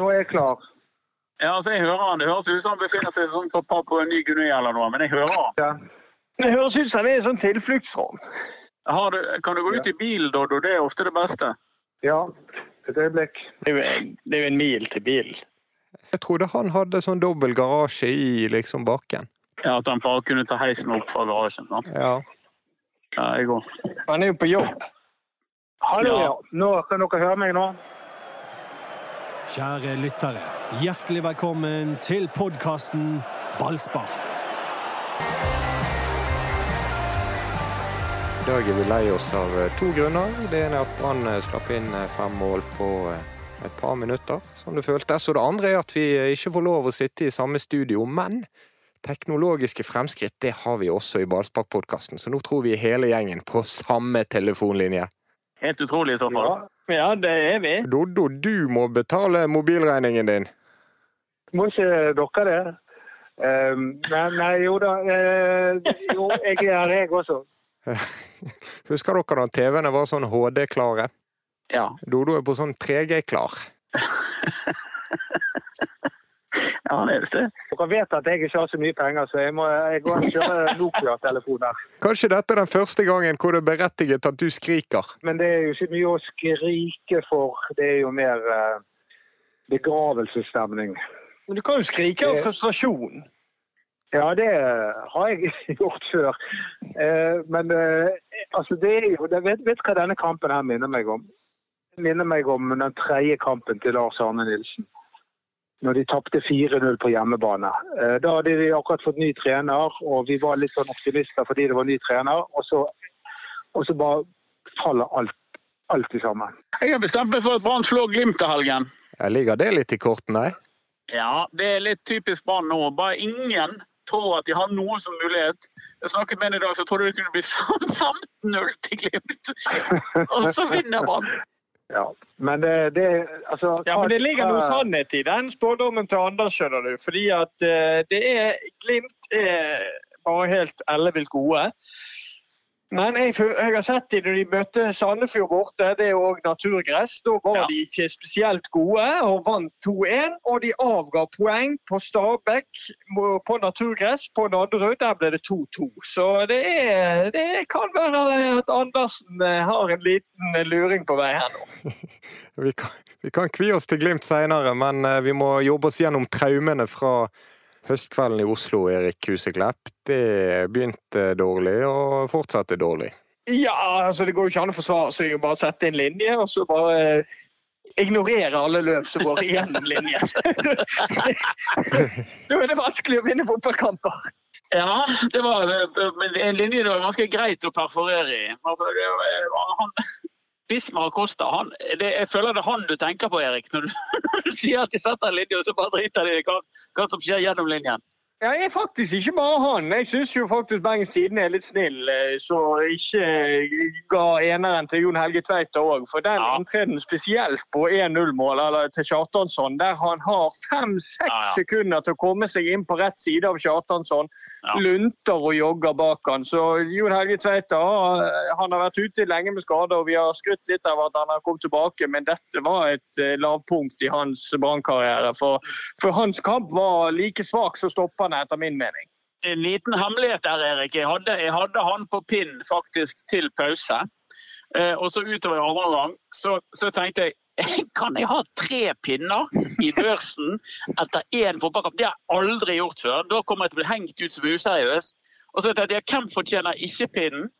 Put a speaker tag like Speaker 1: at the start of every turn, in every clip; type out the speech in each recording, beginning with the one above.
Speaker 1: Nå er jeg klar.
Speaker 2: Ja, altså jeg hører han. Det høres ut som han befinner seg sånn på Papua Ny-Guinea eller noe, men jeg hører han.
Speaker 1: Ja.
Speaker 3: Det høres ut som han er en sånn tilfluktsrom.
Speaker 2: Kan du gå ut i bilen, Doddo? Det er ofte det beste.
Speaker 1: Ja, et øyeblikk.
Speaker 3: Det er jo, det er jo en mil til bilen.
Speaker 4: Jeg trodde han hadde sånn dobbel garasje i liksom bakken.
Speaker 2: Ja, At han bare kunne ta heisen opp fra garasjen. Da.
Speaker 4: Ja.
Speaker 2: Ja, jeg går.
Speaker 3: Han er jo på jobb.
Speaker 1: Hallo,
Speaker 2: ja.
Speaker 1: Nå kan dere høre meg nå?
Speaker 5: Kjære lyttere, hjertelig velkommen til podkasten Ballspark.
Speaker 4: I dag er vi lei oss av eh, to grunner. Det ene er at Brann eh, slapp inn eh, fem mål på et par minutter, som det føltes. Og det andre er at vi ikke får lov å sitte i samme studio. Men teknologiske fremskritt det har vi også i Ballspark-podkasten, så nå tror vi hele gjengen på samme telefonlinje.
Speaker 2: Helt utrolig i så fall.
Speaker 1: Ja.
Speaker 3: Ja, det er vi.
Speaker 4: Doddo, du må betale mobilregningen din.
Speaker 1: Må ikke dere det? Um, nei, nei, jo da. Uh, jo, jeg er her, jeg også.
Speaker 4: Husker dere da TV-ene var sånn HD-klare?
Speaker 2: Ja.
Speaker 4: Dodo er på sånn 3G-klar.
Speaker 2: ja, han er visst det.
Speaker 1: Dere vet at jeg ikke har så mye penger, så jeg må jeg går og kjører Nokia-telefoner.
Speaker 4: Kanskje dette er den første gangen hvor det er berettiget at du skriker?
Speaker 1: Men det er jo ikke mye å skrike for. Det er jo mer eh, begravelsesstemning.
Speaker 3: Men du kan jo skrike av frustrasjon.
Speaker 1: Ja, det har jeg gjort før. Eh, men eh, altså, det er jo det, vet, vet du hva denne kampen her minner meg om? Det minner meg om den tredje kampen til Lars Arne Nilsen. Når de tapte 4-0 på hjemmebane. Eh, da hadde de akkurat fått ny trener, og vi var litt sånn optimister fordi det var ny trener. Og så, og så bare faller alt, alt sammen.
Speaker 2: Jeg har bestemt meg for at Brann slår Glimt til helgen.
Speaker 4: Jeg ligger det litt i kortene?
Speaker 2: Ja, det er litt typisk Brann nå. Bare ingen tror at de har noe som mulighet. Jeg snakket med en i dag som trodde det kunne bli 15-0 til Glimt. Og så vinner Brann.
Speaker 1: Ja, men det, det altså,
Speaker 3: Ja, men det ligger noe sannhet i den spådommen til Anders, skjønner du. Fordi at eh, det er Glimt er bare helt ellevilt gode. Men jeg, jeg har sett dem når de møtte Sandefjord borte, det er òg naturgress. Da var
Speaker 2: Ja.
Speaker 3: de ikke spesielt gode og vant 2-1. Og de avga poeng på Stabæk på naturgress. På Nadderud der ble det 2-2. Så det, er, det kan være at Andersen eh, har en liten eh, luring på vei her nå.
Speaker 4: Vi kan, vi kan kvi oss til Glimt seinere, men eh, vi må jobbe oss gjennom traumene fra høstkvelden i Oslo, Erik Huseklepp. Det begynte dårlig og fortsatte dårlig.
Speaker 3: Ja, altså det går jo ikke an å forsvare seg og bare sette en linje, og så bare eh, ignorere alle løp som går igjennom linjen. da er det vanskelig å vinne fotballkamper.
Speaker 2: Ja, det var men en linje det var ganske greit å perforere i. Altså, det var, han, Bismar Costa, han, det, jeg føler det er han du tenker på, Erik, når du, når du sier at de setter en linje, og så bare driter de i hva, hva som skjer gjennom linjen.
Speaker 3: Ja, jeg er faktisk ikke bare han. Jeg syns jo faktisk Bergens Tidende er litt snill, eh, så ikke ga eneren til Jon Helge Tveita òg. For den
Speaker 2: Ja.
Speaker 3: spesielt på 1-0-mål eller til Kjartansson, der han har fem-seks
Speaker 2: Ja, ja.
Speaker 3: sekunder til å komme seg inn på rett side av Kjartansson,
Speaker 2: Ja.
Speaker 3: lunter og jogger bak han. Så Jon Helge Tveita eh, han har vært ute lenge med skade, og vi har skrytt litt av at han har kommet tilbake, men dette var et eh, lavpunkt i hans brannkarriere. For, for hans kamp var like svak som stopperne, etter min mening.
Speaker 2: En liten hemmelighet der, Erik. Jeg hadde, jeg hadde han på pinn faktisk til pause. Eh, og så utover i andre omgang så, så tenkte jeg kan jeg ha tre pinner i børsen etter én fotballkamp? Det har jeg aldri gjort før. Da kommer jeg til å bli hengt ut som useriøs. Og så tenkte jeg hvem fortjener ikke pinnen?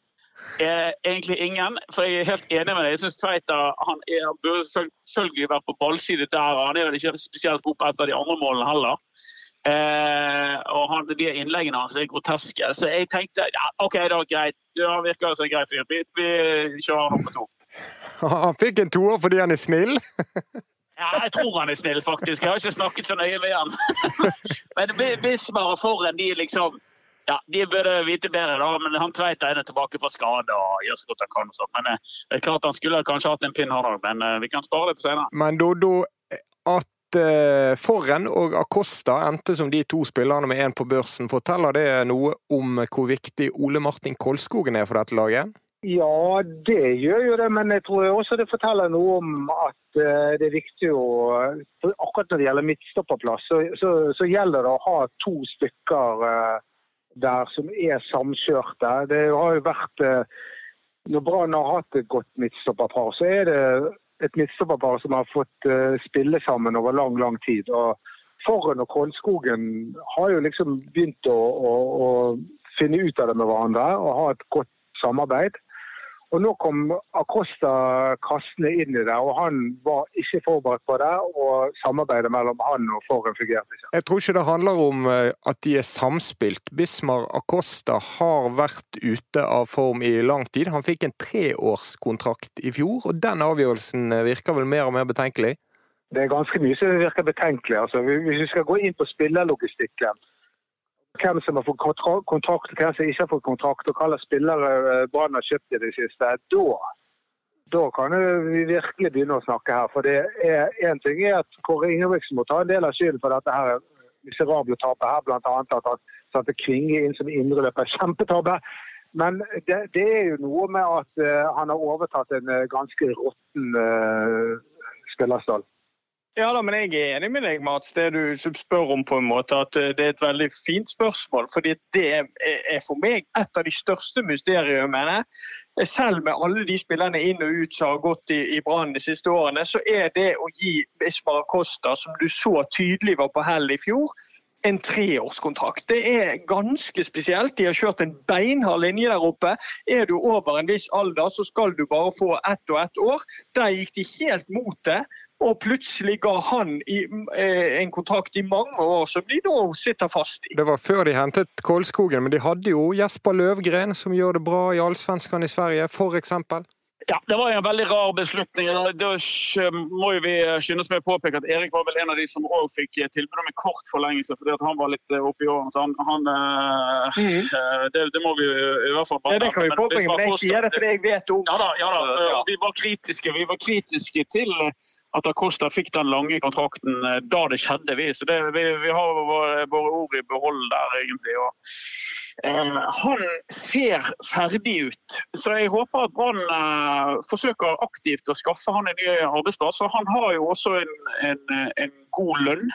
Speaker 2: Eh, egentlig ingen, for jeg er helt enig med deg. Jeg syns Tveita han er, burde selvfølgelig være på ballside der. Han er vel ikke spesielt god på et av de andre målene heller. Eh, og han, de innleggene hans er groteske. Så jeg tenkte ja, OK, da greit. han virker som en grei fyr. Vi, vi kjører han på to.
Speaker 4: Han fikk en toer fordi han er snill.
Speaker 2: Ja, jeg tror han er snill, faktisk. Jeg har ikke snakket så nøye med han. Men Bismar og Forren, de liksom ja, De burde vite bedre, da. Men han Tveita er tilbake fra skade og gjør så godt han kan. og sånt. Men eh, det er klart han skulle kanskje hatt en pinn, han òg. Men eh, vi kan spare det til senere.
Speaker 4: Men Doddo, at eh, Forren og Acosta endte som de to spillerne med én på børsen, forteller det noe om hvor viktig Ole Martin Kolskogen er for dette laget?
Speaker 1: Ja, det gjør jo det, men jeg tror også det forteller noe om at eh, det er viktig å akkurat når det gjelder midtstopperplass, så, så, så gjelder det å ha to stykker eh, der som er samkjørte. Det har jo vært eh, Når Brann har hatt et godt midtstopperpar, så er det et midtstopperpar som har fått eh, spille sammen over lang, lang tid. og Forren og Kolskogen har jo liksom begynt å, å, å finne ut av det med hverandre og ha et godt samarbeid. Og Nå kom Acosta kastende inn i det, og han var ikke forberedt på det. Og samarbeidet mellom han og Foren fungerte ikke.
Speaker 4: Jeg tror ikke det handler om eh, at de er samspilt. Bismar Acosta har vært ute av form i lang tid. Han fikk en treårskontrakt i fjor, og den avgjørelsen eh, virker vel mer og mer betenkelig?
Speaker 1: Det er ganske mye som virker betenkelig. Altså, hvis vi skal gå inn på spillerlogistikken hvem som har fått kontrakt og hvem som ikke har fått kontrakt, og hva slags spillere eh, Brann har kjøpt i det siste, da, da kan vi virkelig begynne å snakke her. For det er en ting er at Kåre Ingebrigtsen må ta en del av skylden for dette her miserable tapet her, bl.a. at han satte Kvinge inn som indreløper. Kjempetabbe. Men det, det, er jo noe med at uh, han har overtatt en ganske råtten uh, spillerstall.
Speaker 3: Ja da, men jeg er enig med deg, Mats. Det du spør om på en måte, at eh, det er et veldig fint spørsmål. fordi det er for meg et av de største mysteriene. Selv med alle de spillerne inn og ut som har gått i, i Brann de siste årene, så er det å gi Ismar Costa, som du så tydelig var på hell i fjor, en treårskontrakt. Det er ganske spesielt. De har kjørt en beinhard linje der oppe. Er du over en viss alder, så skal du bare få ett og ett år. Der gikk de helt mot det og plutselig ga han i, eh, en kontrakt i mange år som de da sitter fast i.
Speaker 4: Det var før de hentet Kolskogen, men de hadde jo Jesper Løvgren, som gjør det bra i Allsvenskan i Sverige, f.eks.
Speaker 2: Ja, det var en veldig rar beslutning. Da må vi skynde oss med å påpeke at Erik var vel en av de som òg fikk tilbud om en kort forlengelse fordi han var litt eh, oppe i årene. Så han, han mm. det, det, må vi i hvert fall
Speaker 3: bare ja, Det kan vi påpeke, men jeg sier det fordi jeg vet om
Speaker 2: Ja da. Ja, da. Vi, var kritiske, vi var kritiske til at Acosta fikk den lange kontrakten eh, da det skjedde. Vi, så det, vi, vi har våre, ord i behold der, egentlig. Og, han ser ferdig ut, så jeg håper at Brann eh, forsøker aktivt å skaffe han en ny arbeidsplass. Og han har jo også en, en, en god lønn,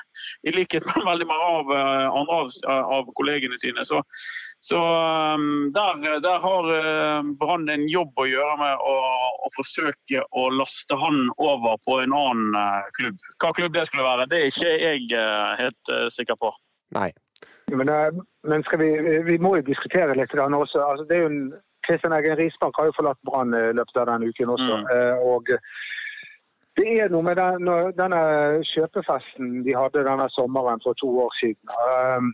Speaker 2: i likhet med veldig mange av eh, av, av kollegene sine. Så, så um, der, der, har Brann en jobb å gjøre med å, å, forsøke å laste han over på en annen klubb. Hva klubb det skulle være, det er ikke jeg helt sikker på.
Speaker 4: Nei.
Speaker 1: Men, men vi, vi, må jo diskutere litt også. Altså, det er jo en Kristian Eggen Risbank har jo forlatt Brann i løpet av denne uken også. Mm. og det er noe med den, denne kjøpefesten de hadde denne sommeren for to år siden.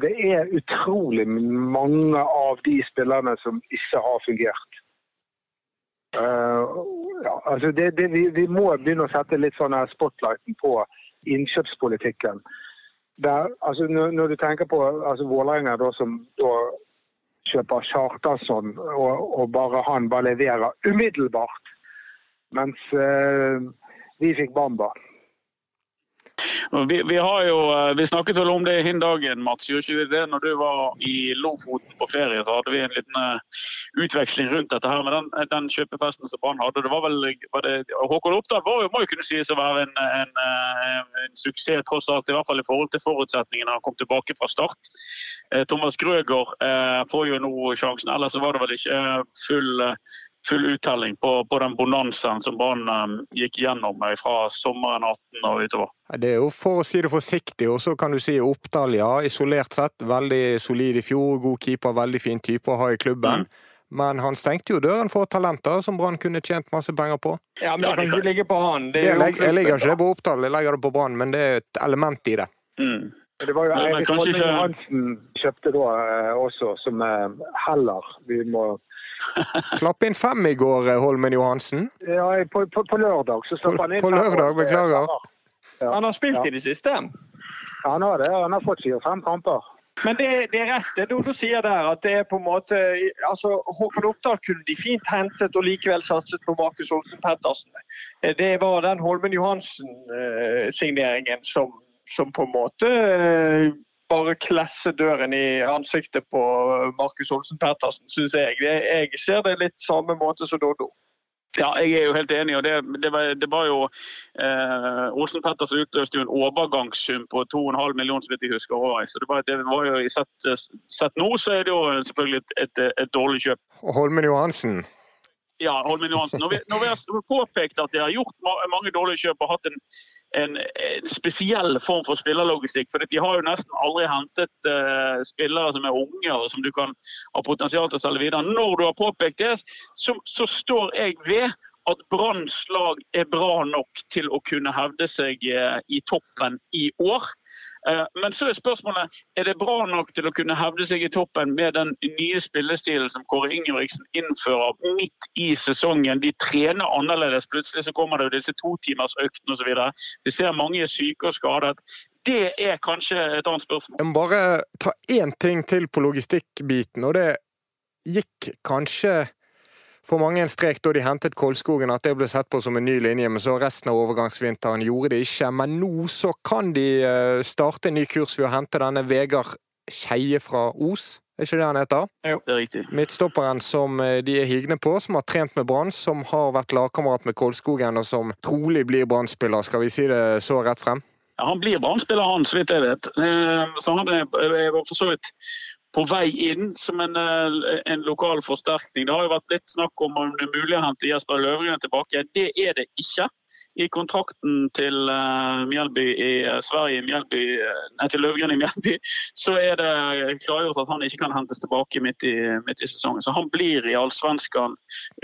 Speaker 1: Det er utrolig mange av de spillerne som ikke har fungert. Ja, altså det, det, vi, vi, må begynne å sette litt sånn spotlighten på innkjøpspolitikken. Der, altså når, når, du tenker på altså Vålerenga, som da kjøper Charterson, og, og bare han bare leverer umiddelbart mens eh, vi fikk Bamba.
Speaker 2: Vi, vi, har jo, eh, vi snakket vel om det hin dagen, Mats. Gjorde ikke vi det når du var i Lofoten på ferie? Så hadde vi en liten eh, utveksling rundt dette her med den, den kjøpefesten som Brann hadde. Det var vel, var det, Håkon Oppdal må jo kunne sies å være en, en, en, suksess, tross alt. I hvert fall i forhold til forutsetningene han kom tilbake fra start. Thomas Grøger får jo nå sjansen, ellers var det vel ikke full full uttelling på, på den bonanzaen som Brann um, gikk gjennom fra sommeren 18 og utover.
Speaker 4: Det er jo for å si det forsiktig, og så kan du si Oppdal, ja. Isolert sett veldig solid i fjor. God keeper, veldig fin type å ha i klubben. Mm. Men han stengte jo døren for talenter som Brann kunne tjent masse penger på.
Speaker 3: Ja, men det kan ikke ligge på han.
Speaker 4: Det jeg, jeg legger ikke det på Oppdal, jeg legger det på Brann, men det er et element i det.
Speaker 1: Mm. Det var jo Eirik Holming Hansen kjøpte da eh, også, som eh, heller vi må
Speaker 4: Slapp inn fem i går, eh, Holmen Johansen.
Speaker 1: Ja, på, på, på lørdag så slapp han inn
Speaker 4: På lørdag, beklager.
Speaker 3: Ja. Han har spilt i det siste?
Speaker 1: Ja, han har det. Han har fått fire-fem kamper.
Speaker 3: Men det, det, er rett det du sier der, at det er på en måte altså Håkon Oppdal kunne de fint hentet og likevel satset på Markus Olsen Pettersen. Det var den Holmen Johansen-signeringen som, som, på en måte bare klesse døren i ansiktet på Markus Olsen Pettersen, syns jeg. Jeg ser det litt samme måte som Doddo.
Speaker 2: Ja, jeg er jo helt enig. og Det, det, var, det var, jo eh, Olsen Pettersen utløste jo en overgangssum på 2,5 millioner, så vidt jeg husker. Også. Så det var, det var jo sett, sett, nå, så er det jo selvfølgelig et, et, et dårlig kjøp.
Speaker 4: Og Holmen Johansen?
Speaker 2: Ja, Holmen Johansen. Når vi, når vi har påpekt at de har gjort mange dårlige kjøp og hatt en en, en, spesiell form for spillerlogistikk. For de har jo nesten aldri hentet uh, spillere som er unge og som du kan ha potensial til å selge videre. Når du har påpekt det, så, så står jeg ved at Branns lag er bra nok til å kunne hevde seg uh, i toppen i år. Eh, men så er spørsmålet er det bra nok til å kunne hevde seg i toppen med den nye spillestilen som Kåre Ingebrigtsen innfører midt i sesongen. De trener annerledes. Plutselig så kommer det jo disse totimersøktene osv. Vi ser mange er syke og skadet. Det er kanskje et annet spørsmål.
Speaker 4: Jeg må bare ta én ting til på logistikkbiten. og det gikk kanskje for mange en strek da de hentet Kolskogen, at det ble sett på som en ny linje, men så resten av overgangsvinteren gjorde det ikke. Men nå så kan de eh, starte en ny kurs ved å hente denne Vegard Skeie fra Os. Er ikke det han heter?
Speaker 2: Jo, det er riktig.
Speaker 4: Midtstopperen som eh, de er higne på, som har trent med Brann, som har vært lagkamerat med Kolskogen, og som trolig blir Brann-spiller. Skal vi si det så rett frem?
Speaker 2: Ja, han blir Brann-spiller, han, så vidt jeg vet. Eh, så han er for så vidt på vei inn som en, eh, en, lokal forsterkning. Det har jo vært litt snakk om om det er mulig å hente Jesper Løvgren tilbake. Det er det ikke. I kontrakten til Mjellby i uh, Sverige, Mjelby, uh, nei, til Løvgren i Mjelby, så er det klargjort at han ikke kan hentes tilbake midt i, midt i sesongen. Så han blir i Allsvenskan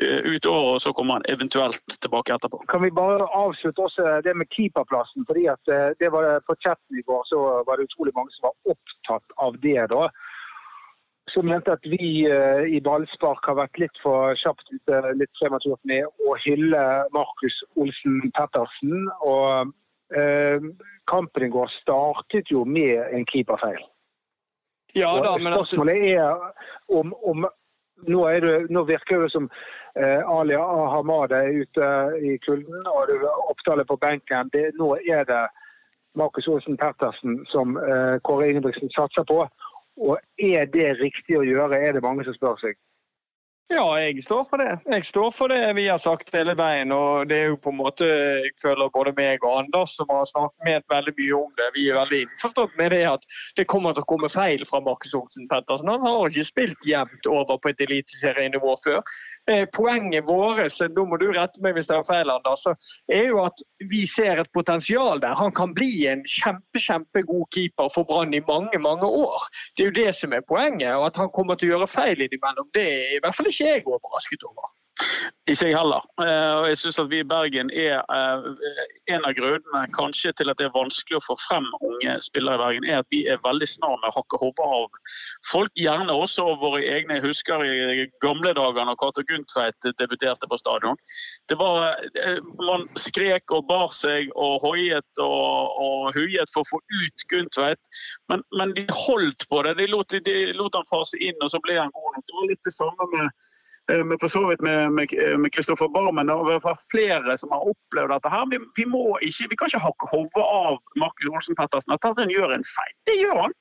Speaker 2: ut året, og så kommer han eventuelt tilbake etterpå.
Speaker 1: Kan vi bare avslutte også det med keeperplassen? fordi at det var På chatten i går så var det utrolig mange som var opptatt av det. da som mente at vi uh, i ballspark har vært litt for kjapt ute, litt prematurt med å hylle Markus Olsen Pettersen. Og uh, kampen i går startet jo med en keeperfeil.
Speaker 3: Ja, da, men
Speaker 1: altså- Spørsmålet er om, om nå, det, nå, virker det som uh, Ali Ahamad er ute i kulden, og Oppdal på benken. Det, nå er det Markus Olsen Pettersen som Kåre Ingebrigtsen satser på. Og er det riktig å gjøre, er det mange som spør seg.
Speaker 3: Ja, jeg står for det. Jeg står for det vi har sagt hele veien. og det er jo på en måte, Jeg føler både meg og Anders som har snakket med veldig mye om det. Vi er veldig innforstått med det at det kommer til å komme feil fra Markus Olsen Pettersen. Han har ikke spilt jevnt over på et eliteserienivå før. Eh, poenget vårt, da må du rette meg hvis det er feil, Anders, er jo at vi ser et potensial der. Han kan bli en kjempe, kjempegod keeper for Brann i mange, mange år. Det er jo det som er poenget. og At han kommer til å gjøre feil innimellom, det er i hvert fall ikke ikke jeg overrasket over.
Speaker 2: Ikke jeg heller. Eh, og jeg synes at vi i Bergen er eh, en av grunnene kanskje til at det er vanskelig å få frem unge spillere i Bergen, er at vi er veldig snar med å hakke hodet av folk. Gjerne også av våre egne. Jeg husker i gamle dager når Cato Gundtveit debuterte på stadion. Det var, eh, Man skrek og bar seg og hoiet og, og huiet for å få ut Gundtveit, men, men, de holdt på det. De lot, de lot han fase inn, og så ble han god nok. Det var litt det samme med men for så vidt med Kristoffer Barmen og i hvert fall flere som har opplevd dette. her. Vi, vi, ikke, vi kan ikke hakke hodet av Markus Olsen Pettersen at han gjør en feil. Det gjør han.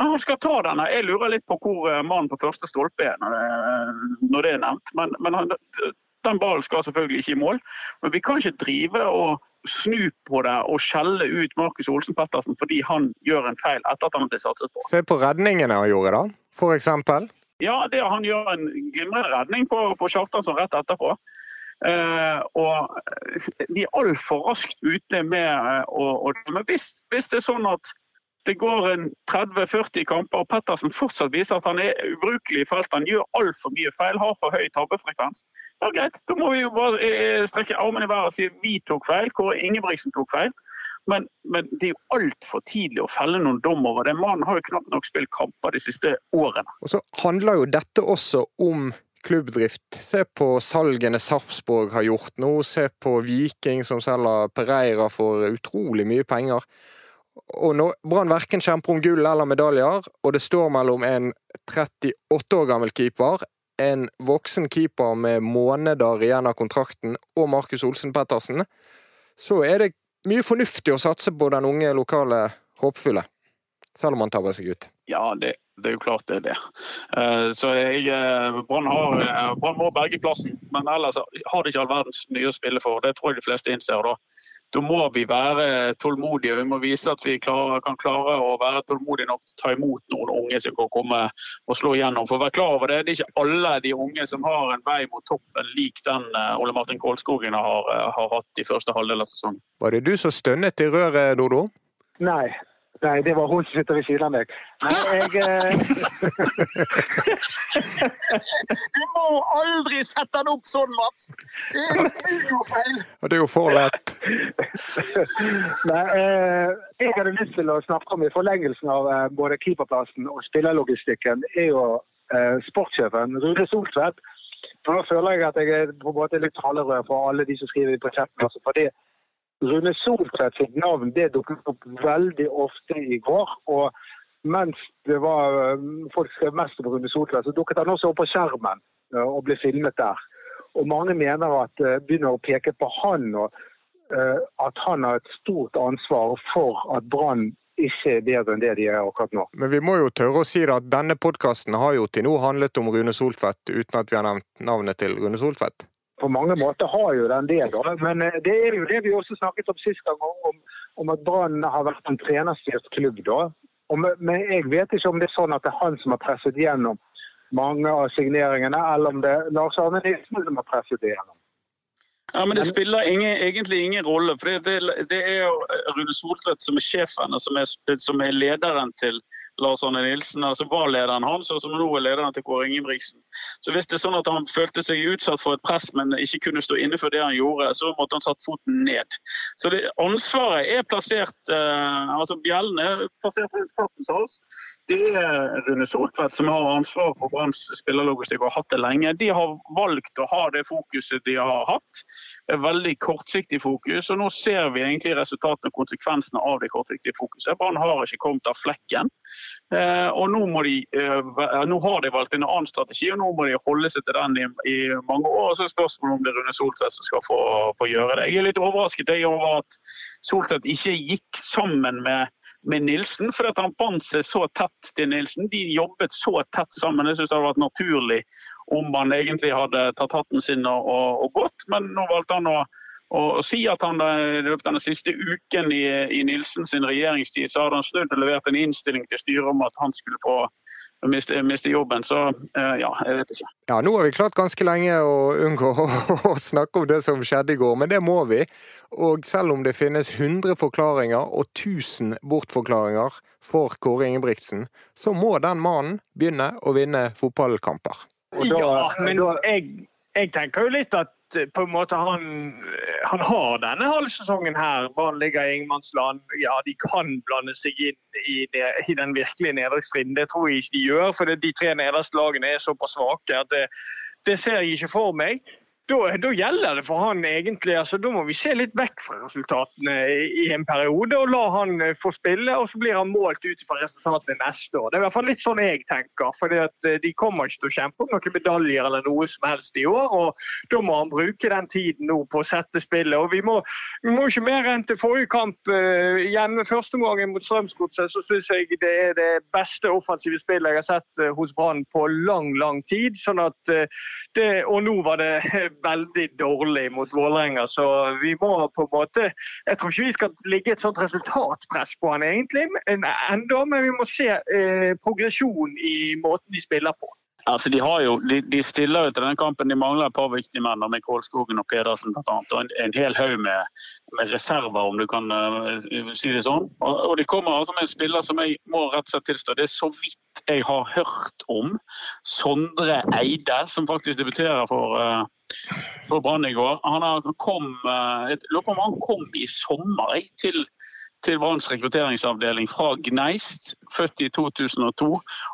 Speaker 2: Han skal ta denne. Jeg lurer litt på hvor eh, mannen på første stolpe er når det, når det er nevnt. Men, men han, den ballen skal selvfølgelig ikke i mål. Men vi kan ikke drive og snu på det og skjelle ut Markus Olsen Pettersen fordi han gjør en feil etter at han ble satset på.
Speaker 4: Se på redningene han gjorde, da, for eksempel.
Speaker 2: Ja, det, han gjør en glimrende redning på, på Kjartansson rett etterpå. Eh, og de er altfor raskt ute med å, å Men hvis, hvis, det er sånn at det går en 30-40 kamper og Pettersen fortsatt viser at han er ubrukelig i feltet, han gjør altfor mye feil, har for høy tabbefrekvens, ja greit, da må vi jo bare uh, strekke armene i været og si vi tok feil, Kåre Ingebrigtsen tok feil. Men, men, det er jo altfor tidlig å felle noen dom over det. Mannen har jo knapt nok spilt kamper de siste årene.
Speaker 4: Og så handler jo dette også om klubbdrift. Se på salgene Sarpsborg har gjort nå. Se på Viking som selger Pereira for utrolig mye penger. Og når Brann verken kjemper om gull eller medaljer, og det står mellom en 38 år gammel keeper, en voksen keeper med måneder igjen av kontrakten, og Markus Olsen Pettersen, så er det mye fornuftig å satse på den unge lokale håpefulle. Selv om han tabber seg ut.
Speaker 2: Ja, det, Det er jo klart det er det. Eh, så eh, eh, Brann må berge plassen, men ellers har de ikke all verdens mye å spille for. Det tror jeg de fleste innser. Da Da må vi være tålmodige. Vi må vise at vi klarer, kan klare å være tålmodige nok til å ta imot noen unge som kan komme og slå igjennom. For å være klar over det, det er ikke alle de unge som har en vei mot toppen lik den eh, Ole Martin Kålskogen har, eh, har hatt i første halvdel av sesongen.
Speaker 4: Var det du som stønnet i røret, Dodo?
Speaker 1: Nei. Nei, det var hun som sitter ved siden av meg. Nei, jeg eh,
Speaker 2: Du må aldri sette den opp sånn, Mats! Det er jo feil!
Speaker 4: Det er jo for lett.
Speaker 1: Nei, eh, jeg hadde lyst til å snakke om i forlengelsen av eh, både keeperplassen og spillerlogistikken, er jo eh, sportssjefen Rune Soltvedt. Nå føler jeg at jeg er på en måte litt talerør for alle de som skriver på chatten. Altså fordi Rune Soltvedt sitt navn det dukket opp veldig ofte i går. og mens det var, folk skrev mest om Rune Soltvedt, så dukket han også opp på skjermen eh, og ble filmet der. Og mange mener at eh, begynner å peke på han, og eh, at han har et stort ansvar for at Brann ikke er bedre enn det de er akkurat nå.
Speaker 4: Men vi må jo tørre å si at denne podkasten har jo til nå handlet om Rune Soltvedt, uten at vi har nevnt navnet til Rune Soltvedt.
Speaker 1: På mange måter har jo den det, da. Men eh, det er jo det vi også snakket om sist gang, om, om at Brann har vært en trenerstyrt klubb. da. Og, men- jeg vet ikke om det er sånn at det er han som har presset gjennom mange av signeringene, eller om det er Lars Arne Nilsen som har presset det gjennom.
Speaker 2: Ja, men Det spiller ingen, egentlig ingen rolle. for det, det, det er jo Rune Soltvedt som er sjefen og som er, som er lederen til Lars Arne Nilsen. altså var lederen hans, og som nå er lederen til Kåre Ingebrigtsen. Så Hvis det er sånn at han følte seg utsatt for et press, men ikke kunne stå inne for det han gjorde, så måtte han satt foten ned. Så det, Ansvaret er plassert eh, altså Bjellen er plassert rundt kattens hals. Det er Rune Soltvedt som har ansvaret for Branns spillerlogistikk og har hatt det lenge. De har valgt å ha det fokuset de har hatt. Det er veldig kortsiktig fokus, og nå ser vi egentlig resultatene og konsekvensene av det kortsiktige fokuset. Brann har ikke kommet av flekken. Eh, og nå, de, eh, nå har de valgt en annen strategi, og nå må de holde seg til den i, i mange år. Og så er spørsmålet om det er Rune Soltvedt som skal få, få gjøre det. Jeg er litt overrasket jeg, over at Soltvedt ikke gikk sammen med med Nilsen, for at han bandt seg så tett til Nilsen. De jobbet så tett sammen. Jeg synes det hadde vært naturlig om han egentlig hadde tatt hatten sin og, og, og gått, men nå valgte han å, å si at han i løpet av den siste uken i, i Nilsen sin regjeringstid, så hadde han snudd og levert en innstilling til styret om at han skulle få miste, miste jobben. Så eh, ja, jeg vet ikke.
Speaker 4: Ja, nå har vi klart ganske lenge å unngå å snakke om det som skjedde i går, men det må vi. Og selv om det finnes 100 forklaringer og 1000 bortforklaringer for Kåre Ingebrigtsen, så må den mannen begynne å vinne fotballkamper.
Speaker 1: Da-
Speaker 3: ja, men
Speaker 1: da-
Speaker 3: jeg, jeg tenker jo litt at på en måte han, eh, han har denne halvsesongen her. Brann ligger i ingenmannsland. Ja, de kan blande seg inn i, det, i den virkelige nedrykksstriden. Det tror jeg ikke de gjør, for de tre nederste lagene er såpass svake at det, det ser jeg ikke for meg. Da, da gjelder det for han egentlig, altså Da må vi se litt vekk fra resultatene i, i en periode og la han eh, få spille. og Så blir han målt ut fra resultatene neste år. Det er i hvert fall litt sånn jeg tenker. fordi at eh, De kommer ikke til å kjempe om noen medaljer eller noe som helst i år. og Da må han bruke den tiden nå på å sette spillet. og Vi må, vi må ikke mer enn til forrige kamp. eh, Hjemme førsteomgangen mot Strømsgodset så syns jeg det er det beste offensive spillet jeg har sett hos Brann på lang, lang tid. sånn at det, Og nå var det veldig dårlig mot Vålerenga, så vi må på en måte Jeg tror ikke vi skal ligge et sånt resultatpress på han egentlig ennå, men vi må se eh, progresjon i måten de spiller på.
Speaker 2: Altså, de, jo, de, de stiller jo til den kampen. De mangler et par viktige menn, med Kålskogen og Pedersen bl.a. Og en, en hel haug med, med reserver, om du kan uh, si det sånn. Og, og de kommer altså med en spiller som jeg må rett og slett tilstå. Det er så vidt jeg har hørt om. Sondre Eide, som faktisk debuterer for, uh, for Brann i går. Han kom, uh, et, lurer på om han kom i sommer jeg, til til Branns rekrutteringsavdeling fra Gneist, født i 2002,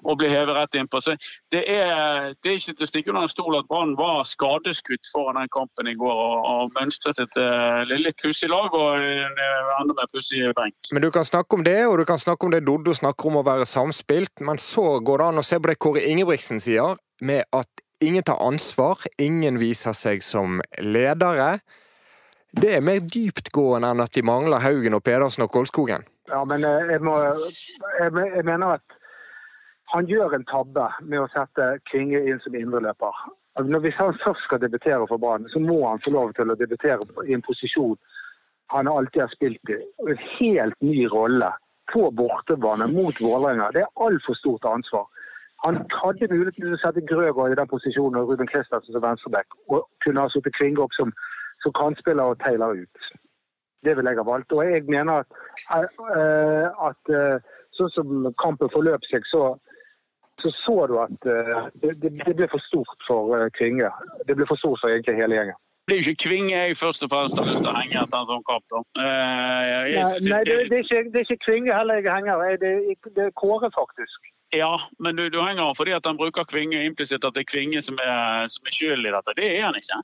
Speaker 2: og ble hevet rett innpå. Så det er, det er ikke til å stikke under en stol at Brann var skadeskutt foran den kampen i går og, og mønstret et uh, litt pussig lag og en uh, enda mer pussig benk.
Speaker 4: Men du kan snakke om det, og du kan snakke om det Doddo snakker om å være samspilt, men så går det an å se på det Kåre Ingebrigtsen sier, med at ingen tar ansvar, ingen viser seg som ledere. Det er mer dyptgående enn at de mangler Haugen og Pedersen og Kolskogen.
Speaker 1: Ja, men jeg, må, jeg, mener at han gjør en tabbe med å sette Kvinge inn som indreløper. Altså, Hvis han først skal debutere for Brann, så må han få lov til å debutere i en posisjon han alltid har spilt i. En helt ny rolle på bortebane mot Vålerenga. Det er altfor stort ansvar. Han hadde mulighet til å sette Grøgaard i den posisjonen og Ruben Kristiansen som venstreback, og kunne ha satt Kvinge opp som, som kantspiller og teile ut. Det vil jeg ha valgt. Og jeg mener at, uh, at uh, sånn som kampen forløp seg, så så så du at uh, det, det, ble for stort for Kvinge. Det ble for stort for egentlig hele gjengen.
Speaker 2: Det er jo ikke Kvinge jeg først og fremst har lyst til å henge etter en sånn kamp. da.
Speaker 1: Nei, nei det, det, er ikke, det, er ikke, Kvinge heller jeg henger. Det, det er Kåre, faktisk.
Speaker 2: Ja, men du, du henger fordi at han bruker Kvinge implisitt at det er Kvinge som er, som er skyld i dette. Det er han ikke.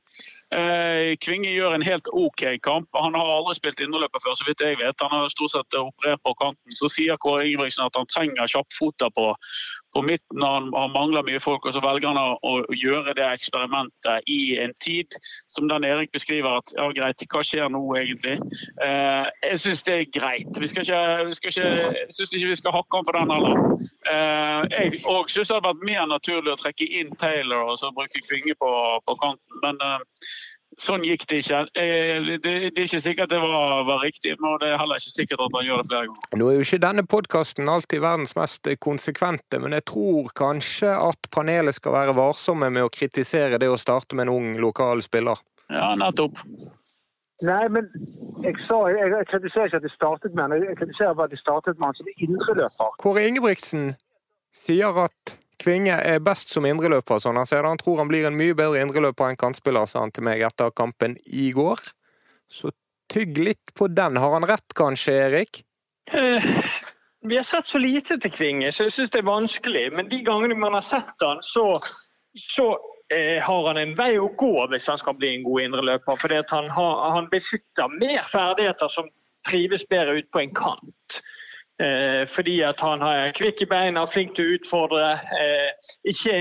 Speaker 2: Eh, Kvinge gjør en helt OK kamp. Han har aldri spilt innerløper før, så vidt jeg vet. Han har stort sett operert på kanten. Så sier Kåre Ingebrigtsen at han trenger kjappfoter på, på midten. Han, han, mangler mye folk, og så velger han å, gjøre det eksperimentet i en tid som den Erik beskriver at ja, greit, hva skjer nå egentlig? Eh, jeg syns det er greit. Vi skal ikke, vi skal ikke, syns ikke vi skal hakke han for den heller. Eh, jeg òg syns det hadde vært mer naturlig å trekke inn Taylor og så bruke Kvinge på, på kanten. men eh, Sånn gikk det ikke. Eh, det, er ikke sikkert det var, var, riktig, men det er heller ikke sikkert at han gjør det flere ganger.
Speaker 4: Nå er jo ikke denne podkasten alltid verdens mest konsekvente, men jeg tror kanskje at panelet skal være varsomme med å kritisere det å starte med en ung lokal spiller.
Speaker 2: Ja, nettopp.
Speaker 1: Nei, men jeg, sa, jeg, jeg kritiserer ikke at de startet med han, jeg kritiserer bare at de startet med han som indreløper.
Speaker 4: Kåre Ingebrigtsen sier at Kvinge er best som indreløper, sånn han ser det. Han tror han blir en mye bedre indreløper enn kantspiller, sa han til meg etter kampen i går. Så tygg litt på den. Har han rett kanskje, Erik?
Speaker 3: Eh, vi har sett så lite til Kvinge, så jeg syns det er vanskelig. Men de gangene man har sett han, så, så eh, har han en vei å gå hvis han skal bli en god indreløper. For han, han besitter mer ferdigheter som trives bedre ut på en kant. Eh, fordi at han er kvikk i beina, flink til å utfordre. Eh, ikke,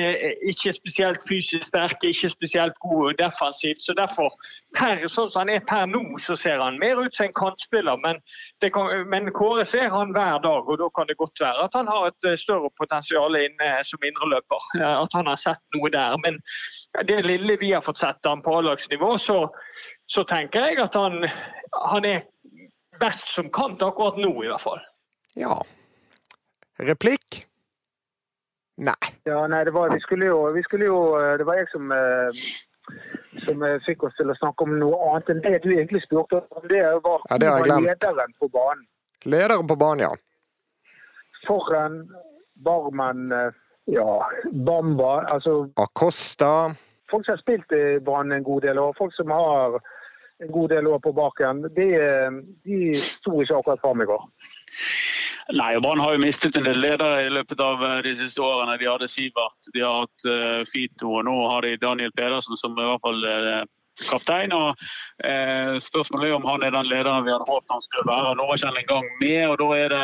Speaker 3: ikke, spesielt fysisk sterk, ikke spesielt god defensivt. så derfor, per, Sånn som han er per nå, så ser han mer ut som en kantspiller. Men, kan, men, Kåre ser han hver dag, og da kan det godt være at han har et eh, større potensial inne som indreløper. At han har sett noe der. Men det lille vi har fått sett han på A-lagsnivå, så, så, tenker jeg at han, han er best som kant akkurat nå, i hvert fall.
Speaker 4: Ja. Replikk? Nei.
Speaker 1: Ja, nei, det var, vi skulle jo, vi skulle jo eh, Det var jeg som, eh, som eh, fikk oss til å snakke om noe annet enn det du egentlig spurte om. Det var,
Speaker 4: ja, det var
Speaker 1: lederen på banen.
Speaker 4: Lederen på banen, ja.
Speaker 1: Foran Barmen, ja, Bamba, altså
Speaker 4: Acosta.
Speaker 1: Folk som har spilt i Brann en god del år, folk som har en god del år på baken, de, de sto ikke akkurat fram i går.
Speaker 2: Nei, Brann har jo mistet en del ledere i løpet av eh, de siste årene. De hadde Sivert, de har hatt uh, Fito, og nå har de Daniel Pedersen som i hvert fall uh, kaptein. og eh, Spørsmålet er om han er den lederen vi hadde håpet han skulle være. Nå var ikke han engang med. og Da er det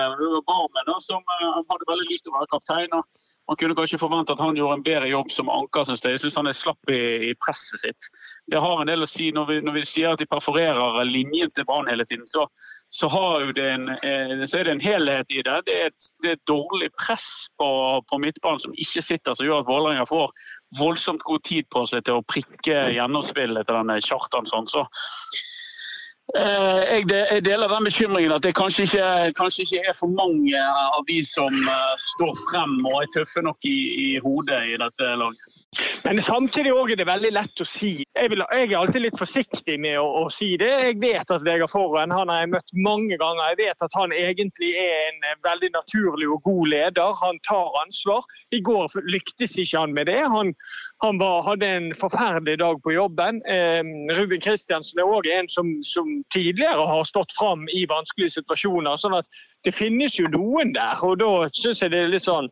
Speaker 2: Barmen som eh, hadde veldig lyst til å være kaptein. og Man kunne kanskje forvente at han gjorde en bedre jobb som anker. Synes jeg. jeg syns han er slapp i, i, presset sitt. Det har en del å si når vi, når vi sier at de perforerer linjen til Brann hele tiden. så så, det en, eh, så, er det en helhet i det. Det er et, det er et dårlig press på, på, midtbanen som ikke sitter, som gjør at Vålerenga får voldsomt god tid på seg til å prikke gjennomspillet til denne Kjartansson. Så eh, jeg, deler den bekymringen at det kanskje ikke, kanskje ikke, er for mange av de som uh, står frem og er tøffe nok i, i hodet i dette laget.
Speaker 3: Men samtidig er det veldig lett å si. Jeg, vil, jeg, er alltid litt forsiktig med å, å, si det. Jeg vet at Vegard Forhen han har jeg møtt mange ganger. Jeg vet at han egentlig er en eh, veldig naturlig og god leder. Han tar ansvar. I går lyktes ikke han med det. Han, han var, hadde en forferdelig dag på jobben. Eh, Ruben Kristiansen er òg en som, som, tidligere har stått fram i vanskelige situasjoner. sånn at det finnes jo noen der. og Da syns jeg det er litt sånn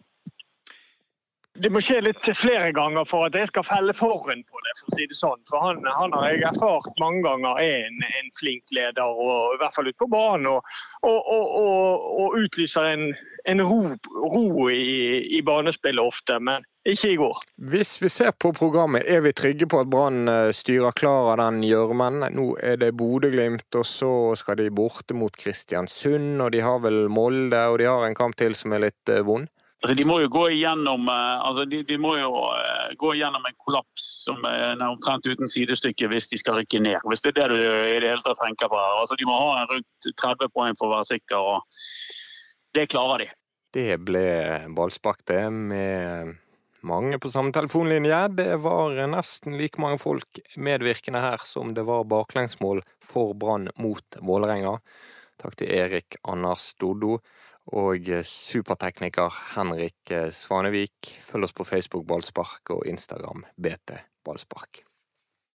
Speaker 3: det må skje litt flere ganger for at jeg skal felle foran på det. For å si det sånn. For han, han har jeg erfart mange ganger er en, en flink leder, og, i hvert fall ute på banen. Og, og, og, og utlyser en, en ro, ro i, i, banespillet ofte, men ikke i går.
Speaker 4: Hvis vi ser på programmet, er vi trygge på at Brann eh, styrer klar av den gjørmen? Nå er det Bodø-Glimt, og så skal de borte mot Kristiansund, og de har vel Molde, og de har en kamp til som er litt eh, vond?
Speaker 2: Altså, de må jo gå igjennom, eh, altså, de, de må jo uh, gå igjennom en kollaps som er omtrent uten sidestykke hvis de skal rykke ned. Hvis det er det du i det hele tatt tenker på. Altså, de må ha rundt 30 poeng for å være sikker, og det klarer de.
Speaker 4: Det ble ballspark, det, med mange på samme telefonlinje. Det var nesten like mange folk medvirkende her som det var baklengsmål for Brann mot Vålerenga. Takk til Erik Anders Doddo og supertekniker Henrik Svanevik. Følg oss på Facebook Ballspark og Instagram BT Ballspark.